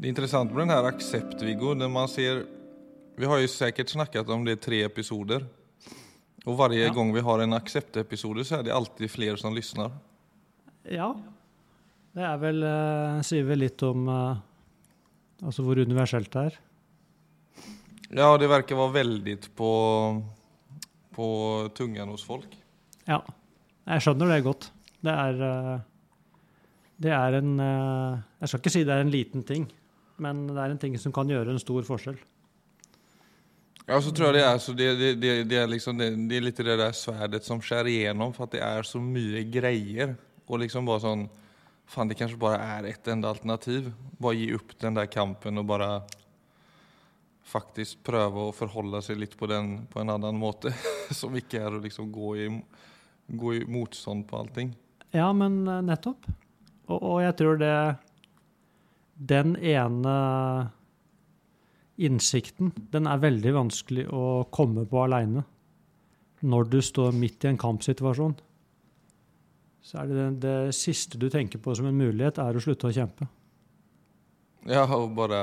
Det är intressant med den här accept, Viggo, när man ser... Vi har ju säkert snackat om det tre episoder. Och varje Ja. gång vi har en accept-episode så är det alltid fler som lyssnar. Ja. Det er vel, eh, sier vel litt om eh, altså hvor universelt det er. Ja, det verkar vara väldigt på, på tungan hos folk. Ja. Jeg skjønner det godt. Det er eh, Det er en eh, Jeg skal ikke si det er en liten ting, men det er en ting som kan gjøre en stor forskjell. Ja, så tror jeg det er, så det, det, det, det, er, liksom, är lite det der sverdet som skjærer igjennom, for at det er så mye greier. Og liksom bare sånn Faen, det kanskje bare er ett enda alternativ. Bare gi opp den der kampen og bare faktisk prøve å forholde seg litt på, den, på en annen måte. som ikke er å liksom gå i, gå i motstånd på allting. Ja, men eh, nettopp. Og, og jeg tror det Den ene innsikten, den er veldig vanskelig å komme på aleine. Når du står midt i en kampsituasjon, så er det det, det siste du tenker på som en mulighet, er å slutte å kjempe. Ja, og bare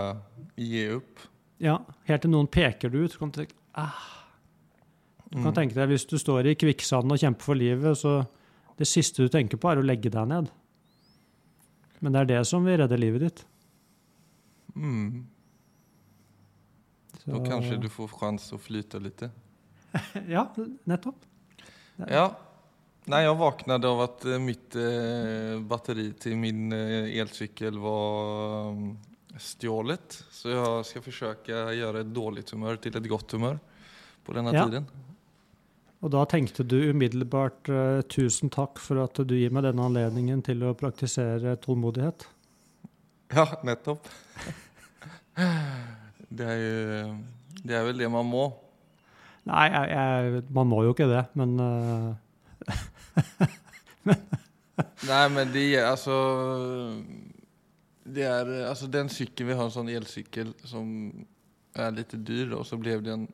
gi opp. Ja, helt til noen peker du ut, så kan du tenke ah. Du kan Mm. tenke deg, Hvis du står i kvikksanden og kjemper for livet, så det siste du tenker på, er å legge deg ned. Men det er det som vil redde livet ditt. Mm. Så, Da kanskje du får sjanse å flyte litt? Ja, nettopp. Ja. Nei, jeg våknet av att eh, mitt eh, batteri til min eh, elcykel var um, stjålet. Så jeg skal forsøke å gjøre et dårlig humør til et godt humør på denne Ja. tiden. Og da tenkte du umiddelbart eh, tusen takk for at du gir meg denne anledningen til å praktisere tålmodighet. Ja, nettopp. Det er, jo, det er vel det man må. Nei, jeg, jeg, man må jo ikke det, men uh, Nei, men det Altså. Det er, altså den sykkelen vi har en sånn elsykkel som er litt dyr og så ble den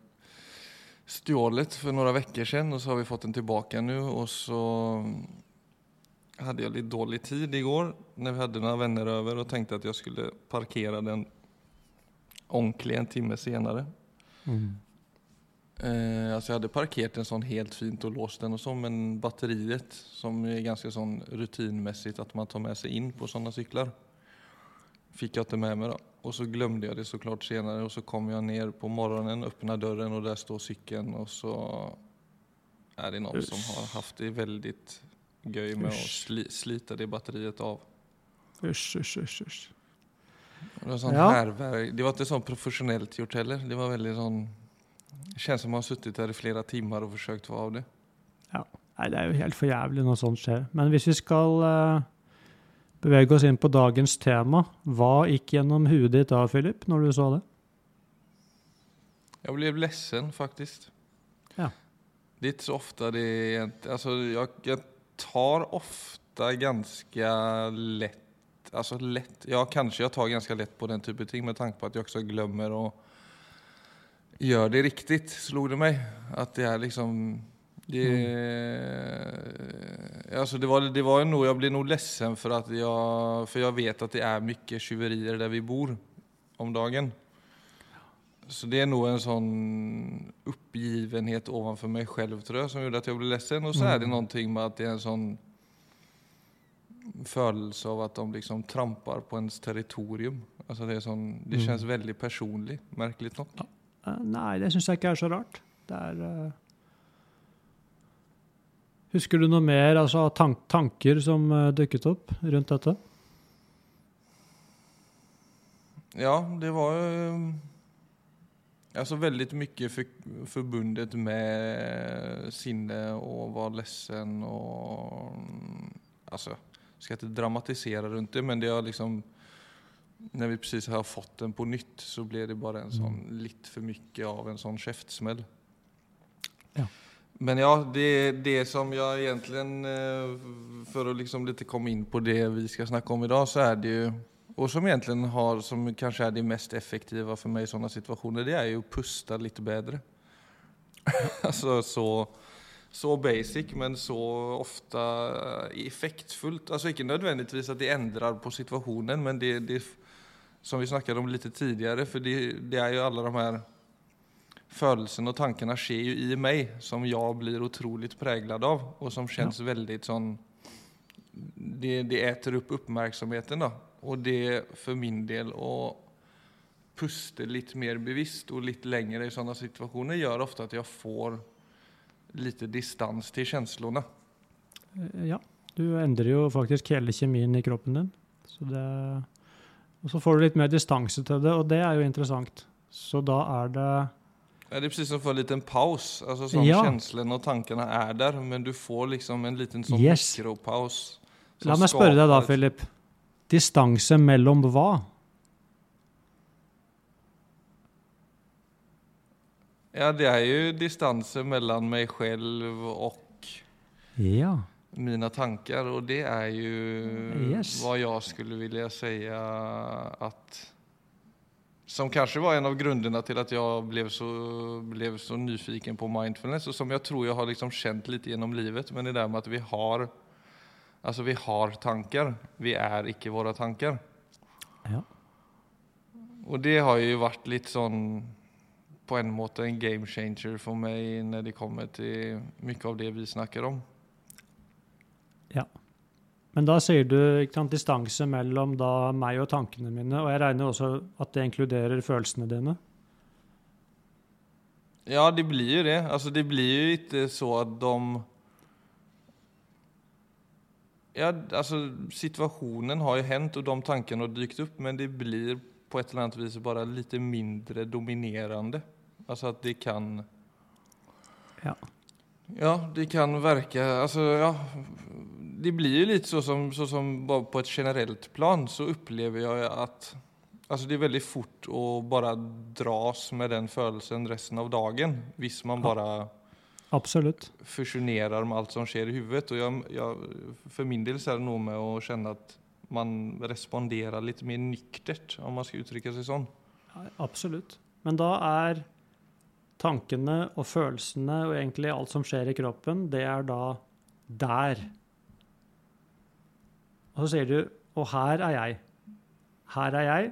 stjålet for noen uker siden, og så har vi fått den tilbake nu og så hadde jeg litt dårlig tid i går når vi hadde noen venner over og tenkte at jeg skulle parkere den ordentligt en timme senare. mm. Eh, alltså jag hade parkerat den sån helt fint och låst den och så, men batteriet som är ganska sån rutinmässigt att man tar med sig in på sådana cyklar fick jag inte med mig då. Och så glömde jag det såklart senare och så kom jag ner på morgonen, öppnar dörren och där står cykeln och så är det någon som har haft det väldigt göj med Usch. sli, slita det batteriet av. Usch, usch, usch. usch. Det var, sånn Ja. det var ikke sånn profesjonelt gjort heller. Det var veldig sånn Det Kjennes som man har sittet der i flere timer og forsøkt å få av det. Nei, det er jo helt for jævlig når sånt skjer. Men hvis vi skal uh, bevege oss inn på dagens tema, hva gikk gjennom huet ditt da, Philip, når du så det? Jeg ble lessen, faktisk. Ja. Det så ofte det Altså, jeg, jag tar ofte ganske lätt... Alltså lätt... Ja, kanske jag tar ganska lätt på den typen av ting med tanke på att jag också glömmer och gör det riktigt, slog det mig. Att det är liksom... Det, alltså det, var, det var nog, jag blev nog ledsen för att jag, för jag vet att det är mycket tjuverier där vi bor om dagen. Så det är nog en sån uppgivenhet ovanför mig själv tror jag som gjorde att jag blev ledsen. Och så är det noe någonting med att det är en sån födelse av at de liksom tramper på ens territorium. Altså det, är sån, det Mm. veldig personlig, merkelig nok. nog. Eh, nei, det syns jeg ikke er så rart. Det er uh... Husker du noe mer, altså tank tanker som uh, dukket opp rundt dette? Ja, det var jo uh, Altså veldig mye for, forbundet med sinne og var lessen og um, jag ska inte dramatisera runt det men det har liksom när vi precis har fått den på nytt så blev det bara en sån litt för mycket av en sån käftsmäll. Ja. Men ja, det, det som jag egentligen, for för att liksom lite komma in på det vi ska snacka om idag så är det ju och som egentligen har, som kanske är det mest effektiva för mig i sådana situationer, det är ju att pusta lite bättre. alltså så, så basic men så ofta eh, effektfullt. Altså ikke nødvendigvis at det endrer på situationen men det, det, som vi snakket om litt tidligere, for det, det er jo alle de her følelsene og tankene skjer jo i meg, som jeg blir utrolig preget av, og som kjennes veldig sånn det, det eter opp oppmerksomheten, da. Og det for min del å puste litt mer bevisst og litt lenger i sånne situasjoner gjør ofte at jeg får litt distans til følelsene. Eh, Ja, du endrer jo faktisk hele kjemien i kroppen din. Så det, og så får du litt mer distanse til det, og det er jo interessant. Så da er det Ja, det er precis som å få en liten paus. Altså sånn Ja. Kjenslene og tankene er der, men du får liksom en liten sånn Yes. mikropause. La meg spørre deg da, Philip. Distanse mellom hva? Ja, det er jo distanse mellom meg selv og Ja. mine tanker, og det er jo Yes. hva jeg skulle ville si at som kanskje var en av grunnene til at jeg ble så, blev så nyfiken på mindfulness, og som jeg tror jeg har liksom kjent litt gjennom livet, men det der med at vi har Altså, vi har tanker. Vi er ikke våre tanker. ja. Og det har jo vært litt sånn på en måte en game changer for meg når det kommer til mye av det vi snakker om. Ja. Men da sier du ikke sant, distanse mellom da meg og tankene mine, og jeg regner også at det inkluderer følelsene dine. Ja, det blir jo det. Altså, det blir jo ikke så at de Ja, altså, situasjonen har jo hendt, og de tankene har dykt opp, men det blir på et eller annet vis bare litt mindre dominerende. Altså at det kan Ja. Ja, det kan verke Altså, ja Det blir jo litt så som, så som bare på et generelt plan så opplever jeg at Altså, det er veldig fort å bare dras med den følelsen resten av dagen hvis man bare Absolutt. fusjonerer med alt som skjer i huvudet. Og jeg, jeg, for min del så er det noe med å kjenne at man responderer litt mer nyktert, om man skal uttrykke seg sånn. Ja, Absolutt. Men da er tankene og følelsene og egentlig alt som skjer i kroppen, det er da der. Og så sier du Og her er jeg. Her er jeg.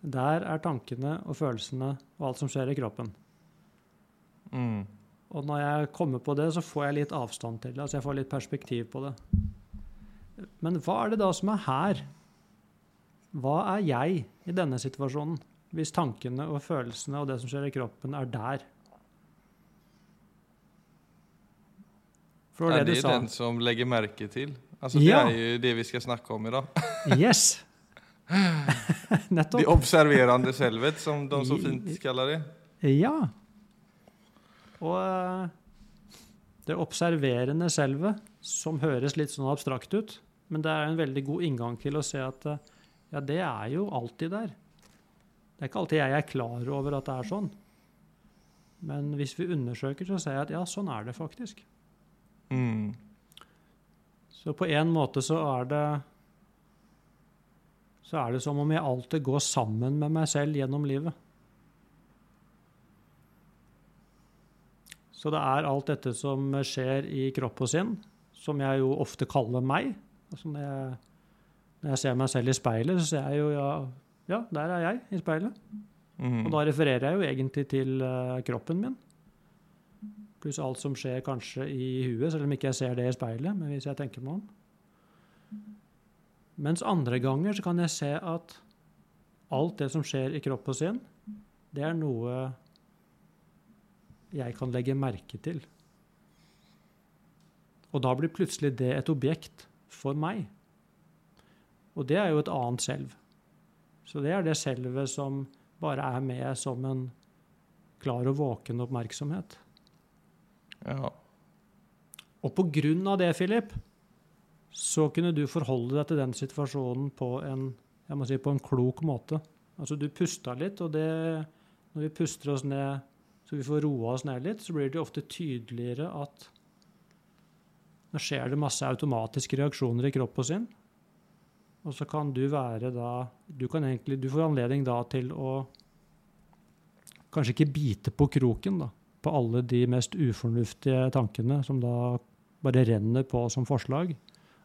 Der er tankene og følelsene og alt som skjer i kroppen. Mm. Og når jeg kommer på det, så får jeg litt avstand til det. Altså jeg får litt perspektiv på det. Men hva er det da som er her? Hva er jeg i denne situasjonen? Hvis tankene og følelsene og det som skjer i kroppen, er der. For det Ja, det er den som legger merke til. Altså, Ja. Det er jo det vi skal snakke om i dag. Yes! Det observerende selvet, som de så fint kaller det. Ja. Og eh, det observerende selvet, som høres litt sånn abstrakt ut, men det er en veldig god inngang til å se at eh, ja, det er jo alltid der. Det er ikke alltid jeg er klar over at det er sånn. Men hvis vi undersøker, så ser jeg at ja, sånn er det faktisk. Mm. Så på en måte så er det så er det som om jeg alltid går sammen med meg selv gjennom livet. Så det er alt dette som skjer i kropp og sinn, som jeg jo ofte kaller meg. Altså når, jeg, når jeg ser meg selv i speilet, så ser jeg jo ja, ja, der er jeg i speilet. Mm. Og da refererer jeg jo egentlig til eh, kroppen min. Pluss alt som skjer kanskje i huet, selv om ikke jeg ser det i speilet. Men hvis jeg tenker meg om. Mens andre ganger så kan jeg se at alt det som skjer i kropp og sinn, det er noe jeg kan legge merke til. Og da blir plutselig det et objekt for meg. Og det er jo et annet selv. Så det er det selvet som bare er med som en klar og våken oppmerksomhet. Ja. Og på grunn av det, Philip, så kunne du forholde deg til den situasjonen på en, si, på en klok måte. Altså, du pusta litt, og det, når vi puster oss ned så vi får roa oss ned litt, så blir det jo ofte tydeligere at nå skjer det masse automatiske reaksjoner i kropp og sinn. Og så kan du være da Du egentlig, du får anledning da til å kanskje ikke bite på kroken, da på alle de mest ufornuftige tankene som da bare renner på som forslag.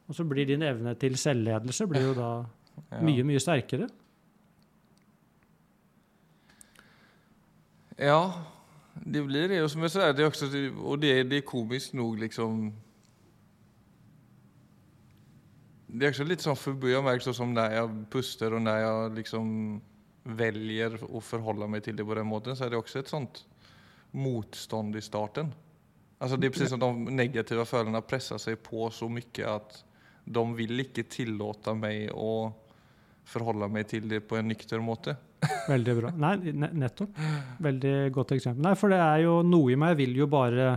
Og så blir din evne til selvledelse blir jo da Ja. mye, mye sterkere. Ja, det blir det. Og som jeg sier, det er også, og det, det er komisk nok liksom. Det er også litt sånn forbi Jag märker så som når jeg puster, og når jeg liksom velger å forholde meg til det på den måten så er det også et sånt motstånd i starten. Alltså det är precis som de negativa følelsene pressar sig på så mycket att de vill ikke tillåta meg å forholde meg til det på en nykter måte. Veldig bra. Nei, nettopp. Veldig godt eksempel. Nei, for det er jo noe i meg vil jo bare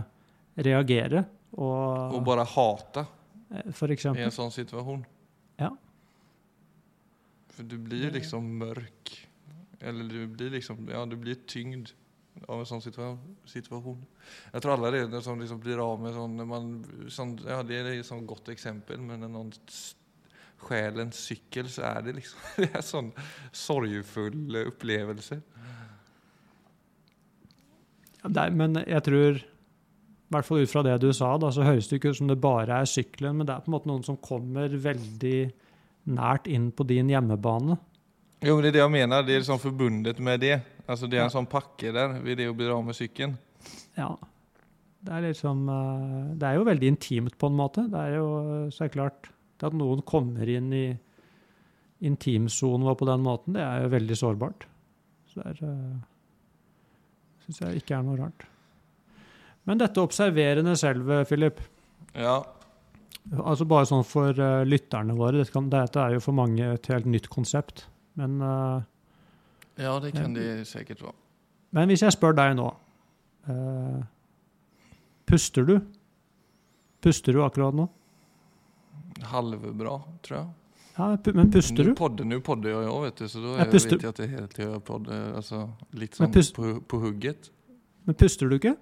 reagere, og, Og bare hate eh, for i en sånn situasjon. Ja. For du blir liksom mørk. Eller du blir liksom, ja du blir tyngd av en sånn situasjon. Jeg tror alle det som liksom blir av med sånn, man, sånn ja det er et sånn godt eksempel, men en någon s- stjäl en cykel så er det liksom det er en sån sorgfull opplevelse. Ja, er, men jeg tror, i hvert fall ut fra det du sa, da, så høres det ikke ut som det bare er sykkelen, men det er på en måte noen som kommer veldig nært inn på din hjemmebane. Jo men det er det jeg mener. det er liksom forbundet med det. Alltså det er en sånn pakke der, vil det jo bli av med sykkelen. Ja. Det er liksom eh, Det er jo veldig intimt på en måte. Det er jo så er klart det at noen kommer inn i intimsonen vår på den måten, det er jo veldig sårbart. Så det er uh, Syns jeg ikke er noe rart. Men dette observerende selv, Philip. Ja, Altså bare sånn for eh, lytterne våre. Dette, kan, dette er jo for mange et helt nytt konsept. Men, eh, ja det kan det sikkert være. men hvis jeg spør deg nå uh, Puster du? Puster du akkurat nå? Halvbra tror jeg. Ja, men puster du? Nå podder jeg jag, jag vet du, så da Ja, vet jeg at det er helt til podd, alltså, Altså, litt sånn på, på hugget. Men puster du ikke?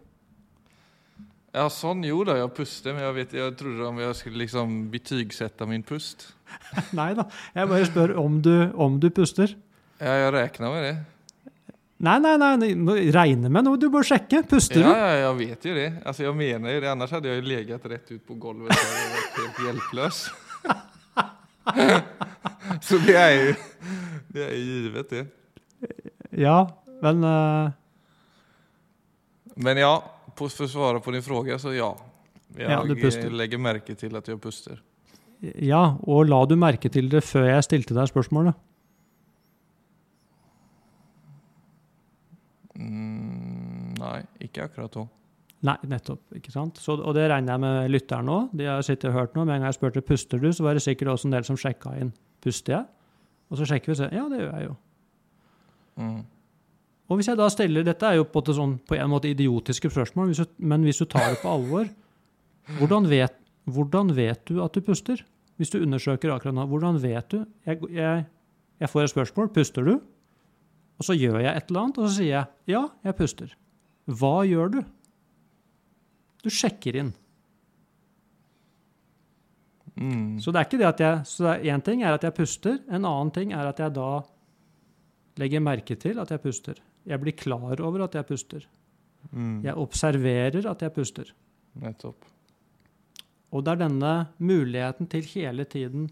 Ja, sånn jo da, jeg puster, men jeg, vet, jeg trodde om jeg skulle liksom betygsette min pust. Nei da. Jeg bare spør om du, om du puster. Ja, jeg räknar med det. Nei, nei, nei, regner med noe. Du bør sjekke. Puster du? ja, jeg vet jo det. Altså, jeg mener jo det, annars hadde jeg jo ligget rett ut på gulvet og vært helt hjelpeløs. så det er jo det er givet det. Ja, men uh... Men ja, på, för att svara på din fråga så ja. Jeg Ja, du puster. eh, lägger märke till puster. Ja, og la du merke til det før jeg stilte deg spørsmålet? Mm, nei, ikke akkurat hun. Nei, nettopp. ikke sant? Så, og det regner jeg med lytteren òg. De har sittet og hørt noe. Med en gang jeg spurte puster du, så var det sikkert også en del som sjekka inn. Puster jeg? Og så sjekker vi og sier ja, det gjør jeg jo. Mm. Og hvis jeg da stiller, Dette er jo på sånn, på en måte idiotiske spørsmål, hvis du, men hvis du tar det på alvor hvordan vet, hvordan vet du at du puster? Hvis du undersøker akkurat nå, hvordan vet du? Jeg, jeg, jeg får et spørsmål. Puster du? Og så gjør jeg et eller annet, og så sier jeg ja, jeg puster. Hva gjør du? Du sjekker inn. Mm. Så det er ikke det at jeg Så én ting er at jeg puster, en annen ting er at jeg da legger merke til at jeg puster. Jeg blir klar over at jeg puster. Mm. Jeg observerer at jeg puster. Nettopp. Og det er denne muligheten til hele tiden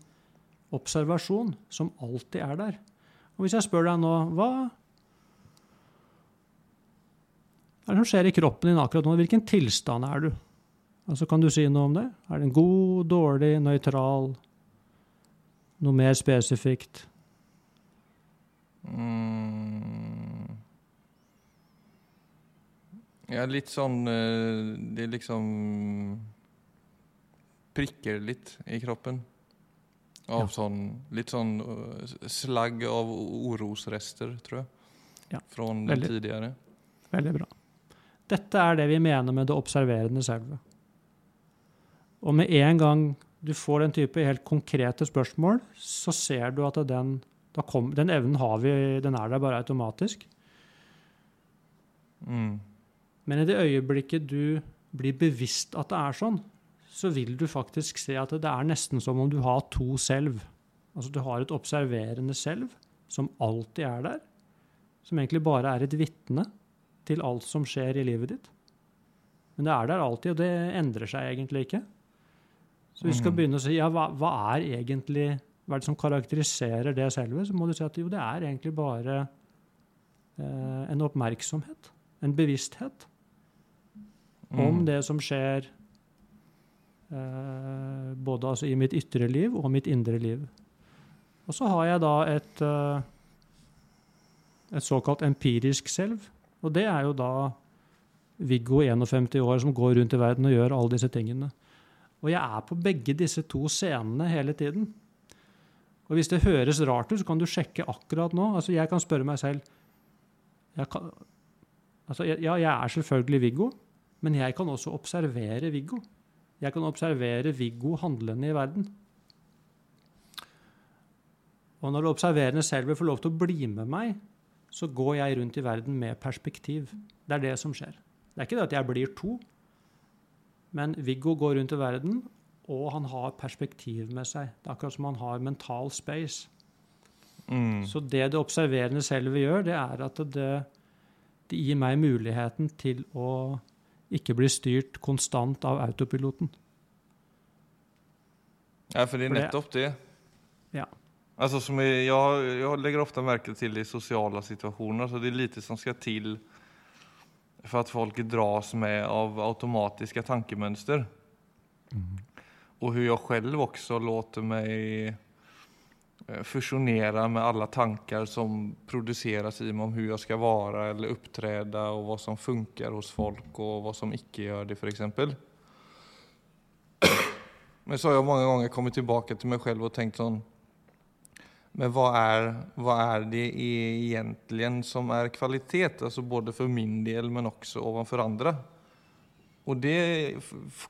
observasjon som alltid er der. Og hvis jeg spør deg nå hva hva er det som skjer i kroppen din akkurat nå? Hvilken tilstand er du? Altså, kan du si noe om det? Er den god, dårlig, nøytral? Noe mer spesifikt? Mm. Ja, litt sånn eh, Det liksom Prikker litt i kroppen. Av Ja. sånn Litt sånn eh, slagg av orosrester, tror jeg. Ja, Fra den tidligere. Veldig bra. Dette er det vi mener med det observerende selve. Og med en gang du får den type helt konkrete spørsmål, så ser du at den, da kom, den evnen har vi, den er der bare automatisk. Mm. Men i det øyeblikket du blir bevisst at det er sånn, så vil du faktisk se at det er nesten som om du har to selv. Altså du har et observerende selv som alltid er der, som egentlig bare er et vitne til alt som skjer i livet ditt. Men det er der alltid, og det endrer seg egentlig ikke. Så hvis du skal Mhm. begynne å si ja, hva, hva er egentlig hva er det som karakteriserer det selve, så må du si at jo, det er egentlig bare eh, en oppmerksomhet en bevissthet om det som skjer eh, både altså i mitt ytre liv og mitt indre liv. Og så har jeg da et, eh, et såkalt empirisk selv, og det er jo da Viggo 51 år som går rundt i verden og gjør alle disse tingene. Og jeg er på begge disse to scenene hele tiden. Og hvis det høres rart ut, så kan du sjekke akkurat nå. Altså, jeg kan spørre meg selv jeg kan, altså, Ja, jeg er selvfølgelig Viggo, men jeg kan også observere Viggo. Jeg kan observere Viggo handlende i verden. Og når observerende selv vil få lov til å bli med meg, så går jeg rundt i verden med perspektiv. Det er det som skjer. Det er ikke det at jeg blir to, men Viggo går rundt i verden, og han har perspektiv med seg. Det er akkurat som han har mental space. Mm. Så det det observerende selvet gjør, det er at det, det gir meg muligheten til å ikke bli styrt konstant av autopiloten. Ja, for det For det- nettopp det. Ja. Alltså som är, jag, jag lägger ofta märke till det i sociala situationer, så det är lite som ska till för att folk dras med av automatiska tankemönster. Och hur jag själv också låter mig eh, fusionera med alla tankar som produceras i mig om hur jag ska vara eller uppträda och vad som funkar hos folk och vad som icke gör det för exempel. Men så har jag många gånger kommit tillbaka till mig själv och tänkt sån, men hva er, hva er det egentlig som er kvalitet? Altså både for min del men også overfor andre. Og det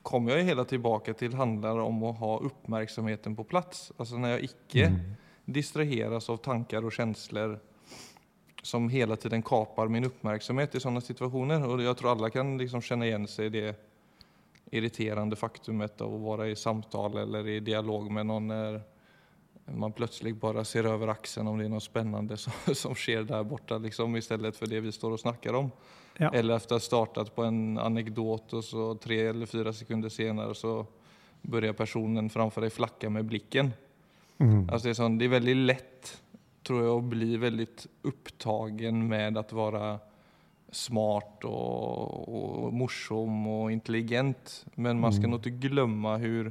kommer jeg hele tilbake til handler om å ha oppmerksomheten på plass. Når jeg ikke icke distraheres av tanker og følelser som hele tiden kaper min oppmerksomhet i sånne situasjoner. Og jeg tror alle kan liksom kjenne igjen seg i det irriterende faktumet av å være i samtale eller i dialog med noen. Man plutselig bare ser over aksen om det er noe spennende som, som skjer der borte, liksom, istället för det vi står og snakker om. Ja. Eller efter å ha startet på en anekdot og så tre eller fyra sekunder senere så börjar personen framfor deg flakke med blicken. Altså, det, er sånn, det er veldig lett tror jeg, å bli veldig opptagen med å være smart og, og morsom og intelligent. Men man skal nog ikke glömma hvor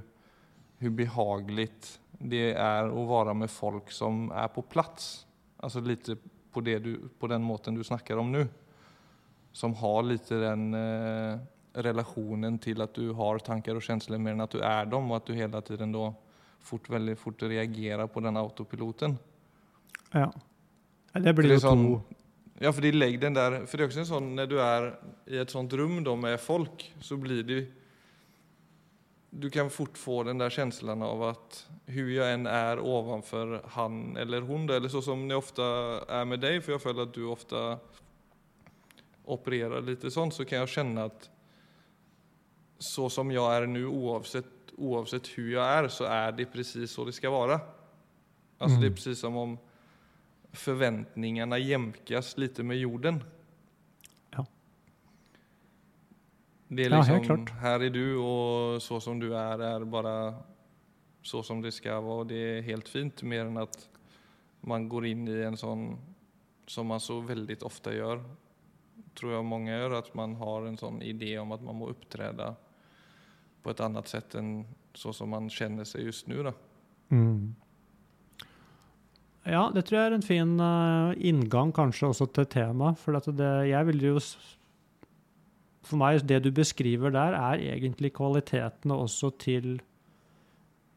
behagelig behagligt det er å være med folk som er på plass. Altså litt på, du, på den måten du snakker om nå. Som har litt den eh, relationen til at du har tanker og følelser mer enn at du er dem og at du hele tiden da fort, veldig fort reagerer på den autopiloten. Ja. Det blir jo sånn- to Ja, for det legger den der For det er også en sånn når du er i et sånt rum då med folk så blir det du kan fort få den der känslan av at hur jeg enn er ovanför han eller hun, eller så som ni ofte er med deg, for jeg føler at du ofte opererer litt sånn, så kan jeg kjenne at så som jeg er nu oavsett, oavsett hur er är så er det precis så det skal være. Alltså det er precis som om forventningene jämkas litt med jorden. Ja. Det är Ja, helt liksom, klart. här är du och så som du är är bara så som det ska vara och det är helt fint mer än att man går in i en sånn som man så veldig ofte gjør, tror jeg mange gjør, at man har en sånn idé om at man må uppträda på et annet sett enn så som man kjenner seg just nå. Mm. Ja, det tror jeg er en fin eh, inngang kanskje også til temaet. For det, jeg ville jo For meg, det du beskriver der, er egentlig kvalitetene også til,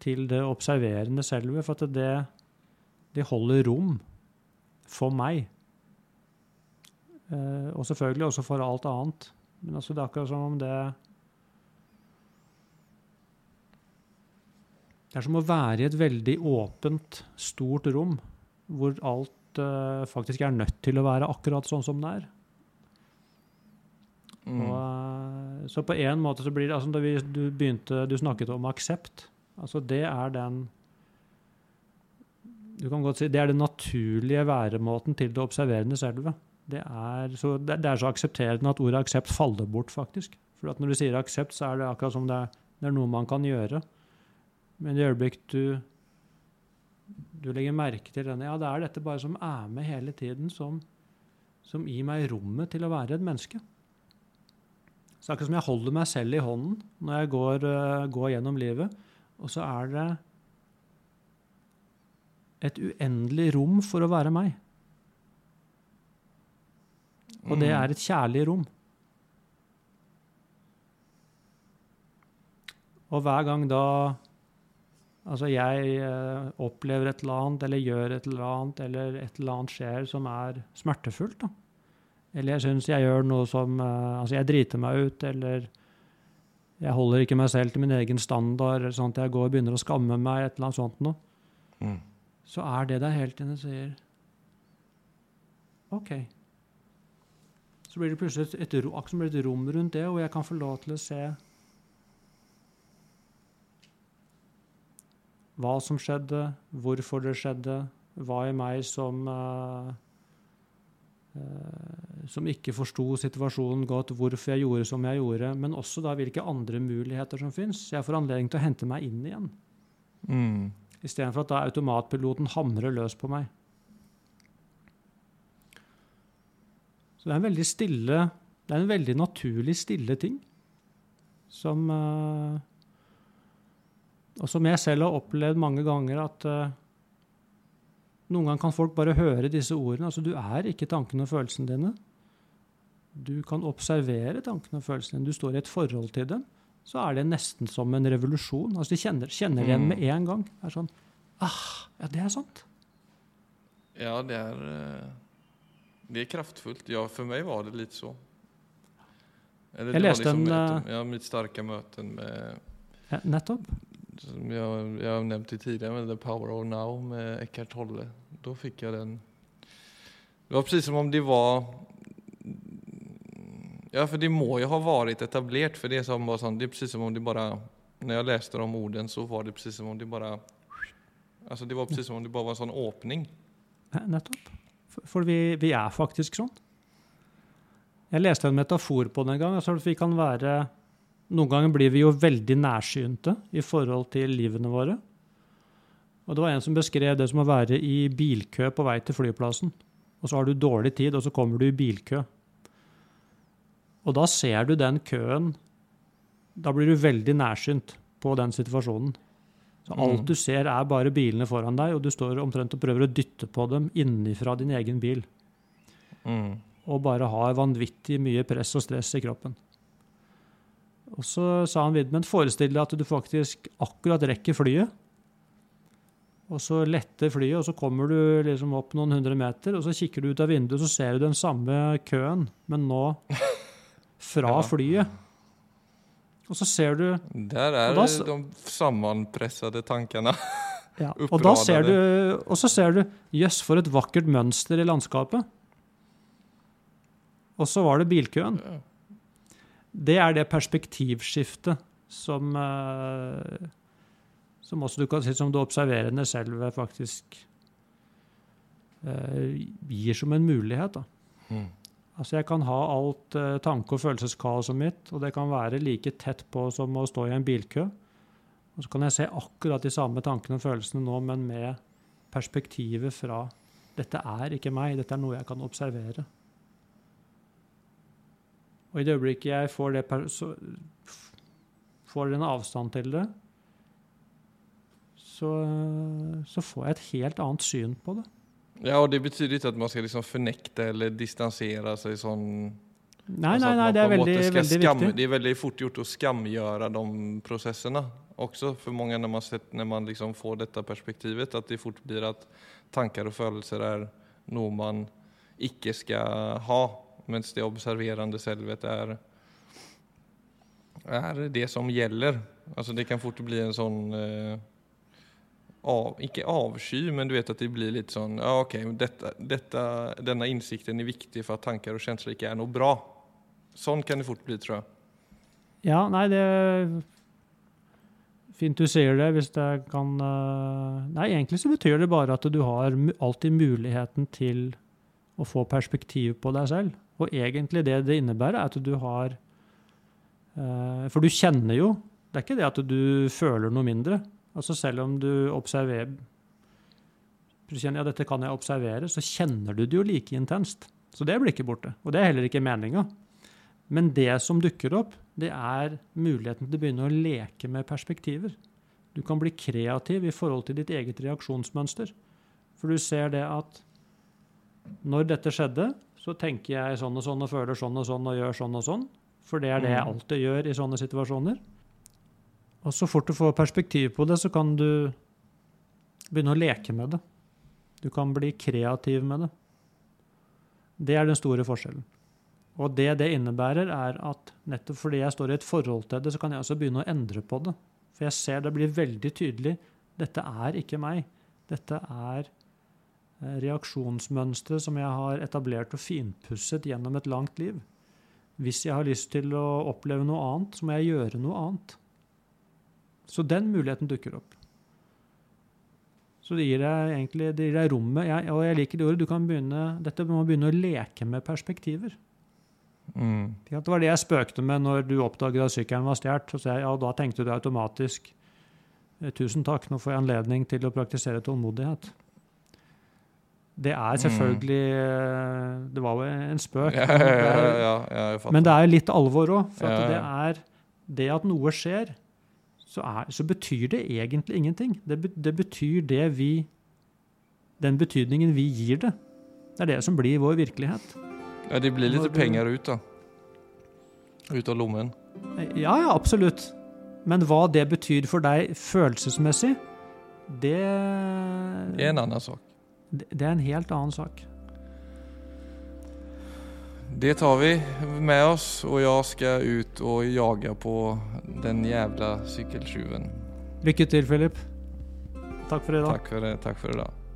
til det observerende selve. For at det, det holder rom for meg. Eh, og selvfølgelig også for alt annet. Men altså, det er akkurat som om det Det er som å være i et veldig åpent, stort rom, hvor alt eh, faktisk er nødt til å være akkurat sånn som det er. Mm. Og, eh, så på en måte så blir det altså da vi, du begynte, du snakket om aksept. Altså det er den Du kan godt si det er den naturlige væremåten til det observerende selve. Det er, så, det, er så aksepterende at ordet aksept faller bort, faktisk. For når du sier aksept, så er det akkurat som det er, det er noe man kan gjøre. Men i øyeblikk du du legger merke til denne, ja, det er dette bare som er med hele tiden, som, som gir meg rommet til å være et menneske. Så det er akkurat som jeg holder meg selv i hånden når jeg går, eh, går gjennom livet. Og så er det et uendelig rom for å være meg. Og det Mm. er et kjærlig rom. Og hver gang da altså jeg eh, opplever et eller annet, eller gjør et eller annet, eller et eller annet skjer som er smertefullt, da. Eller jeg syns jeg gjør noe som eh, Altså, jeg driter meg ut, eller jeg holder ikke meg selv til min egen standard, eller sånn at jeg går og begynner å skamme meg, et eller annet sånt noe Mm. så er det der hele tiden sier OK. Så blir det plutselig et, et, et, et rom rundt det, og jeg kan få lov til å se hva som skjedde, hvorfor det skjedde, hva i meg som eh, som ikke forsto situasjonen godt, hvorfor jeg gjorde som jeg gjorde, men også da hvilke andre muligheter som fins. Jeg får anledning til å hente meg inn igjen. Mm. Istedenfor at da automatpiloten hamrer løs på meg. Så det er en veldig stille Det er en veldig naturlig stille ting. Som eh, Og som jeg selv har opplevd mange ganger at eh, noen ganger kan folk bare høre disse ordene. Altså, du er ikke tankene og følelsene dine. Du kan observere tankene og følelsene dine. Du står i et forhold til dem så er det nesten som en revolusjon. Altså De kjenner, kjenner igjen med en gang. Det er sånn ah, Ja, det er sant. Ja, det er, eh, det er kraftfullt. Ja, for meg var det litt så. Eller, Jeg leste liksom en, ett, ja, mitt sterke møte med nettopp. som jeg, jeg har nevnt det tidligere, med The Power of Now med Eckhart Tolle. Då fikk jeg den... Det var precis som om det var... Ja, for det må jo ha vært etablert, for det er som bara sånn, det er precis som om det bare Når jeg leste de orden så var det precis som om det bare Altså, det var precis som om det bare var en sånn åpning. Nettopp. For, vi, vi er faktisk sånn. Jeg leste en metafor på det en gang. Altså vi kan være Noen ganger blir vi jo veldig nærsynte i forhold til livene våre. Og det var en som beskrev det som å være i bilkø på vei til flyplassen. Og så har du dårlig tid, og så kommer du i bilkø. Og da ser du den køen Da blir du veldig nærsynt på den situasjonen. Så alt Mm. du ser, er bare bilene foran deg, og du står omtrent og prøver å dytte på dem innenfra din egen bil. Mm. Og bare har vanvittig mye press og stress i kroppen. Og så sa han videre, men forestill deg at du faktisk akkurat rekker flyet. Og så letter flyet, og så kommer du liksom opp noen hundre meter, og så kikker du ut av vinduet, og så ser du den samme køen, men nå fra Ja. flyet. Og så ser du Der er da, de sammenpressede tankene. Ja, og, da ser du, og så ser du Jøss, for et vakkert mønster i landskapet. Og så var det bilkøen. Det er det perspektivskiftet som eh, Som også du kan si som det observerende selv faktisk eh, gir som en mulighet. Mm. Altså Jeg kan ha alt eh, tanke- og følelseskaoset mitt, og det kan være like tett på som å stå i en bilkø. Og så kan jeg se akkurat de samme tankene og følelsene nå, men med perspektivet fra dette er ikke meg, dette er noe jeg kan observere. Og i det øyeblikket jeg får, det får en avstand til det, så, så får jeg et helt annet syn på det. Ja, og det betyr ikke at man skal liksom fornekte eller distansere seg sånn Nei, nei, nei, det er veldig, veldig skam, viktig. Det er veldig fort gjort å skamgjøre de prosessene også for mange når man, sett, når man liksom får dette perspektivet At det fort blir at tanker og følelser er noe man ikke skal ha mens det observerende selvet er, er det som gjelder. Altså det kan fort bli en sånn eh, av, ikke avsky, men du vet at det blir litt sånn Ja, ok, dette, detta, denne innsikten er viktig for at tanker og følelser ikke er noe bra. Sånn kan det fort bli, tror jeg. Ja, nei, det er Fint du sier det, hvis det kan eh, Nei, egentlig så betyr det bare at du har alltid muligheten til å få perspektiv på deg selv. Og egentlig det det innebærer, er at du har eh, For du kjenner jo Det er ikke det at du føler noe mindre. Altså selv om du observerer ja, dette kan jeg observere, så kjenner du det jo like intenst. Så det blir ikke borte. Og det er heller ikke meninga. Men det som dukker opp, det er muligheten til å begynne å leke med perspektiver. Du kan bli kreativ i forhold til ditt eget reaksjonsmønster. For du ser det at når dette skjedde, så tenker jeg sånn og sånn og føler sånn og sånn og gjør sånn og sånn. For det er det jeg Mm. alltid gjør i sånne situasjoner. Og så fort du får perspektiv på det, så kan du begynne å leke med det. Du kan bli kreativ med det. Det er den store forskjellen. Og det det innebærer, er at nettopp fordi jeg står i et forhold til det, så kan jeg også begynne å endre på det. For jeg ser det blir veldig tydelig. Dette er ikke meg. Dette er eh, reaksjonsmønstre som jeg har etablert og finpusset gjennom et langt liv. Hvis jeg har lyst til å oppleve noe annet, så må jeg gjøre noe annet. Så den muligheten dukker opp. Så det gir deg egentlig det gir deg rommet. Jeg, og jeg liker det ordet. Du kan begynne, dette må begynne å leke med perspektiver. Mm. Det var det jeg spøkte med når du oppdaget at sykkelen var stjålet. Så ja, da tenkte du automatisk eh, tusen takk, nå får jeg anledning til å praktisere tålmodighet. Det er selvfølgelig eh, Det var jo en spøk. Ja, ja, ja. Men det er litt alvor òg. For det er det at noe skjer, så, er, så betyr det egentlig ingenting. Det, det betyr det vi Den betydningen vi gir det. Det er det som blir vår virkelighet. ja, det blir litt penger ut da. Ut av lommen. Ja, ja, absolutt. Men hva det betyr for deg følelsesmessig, det Det er en annen sak. det det er en helt annen sak. Det tar vi med oss og jeg skal ut og jage på den jævla sykkeltyven. Lykke til, Philip. Takk for i dag. Takk for, det, for i idag.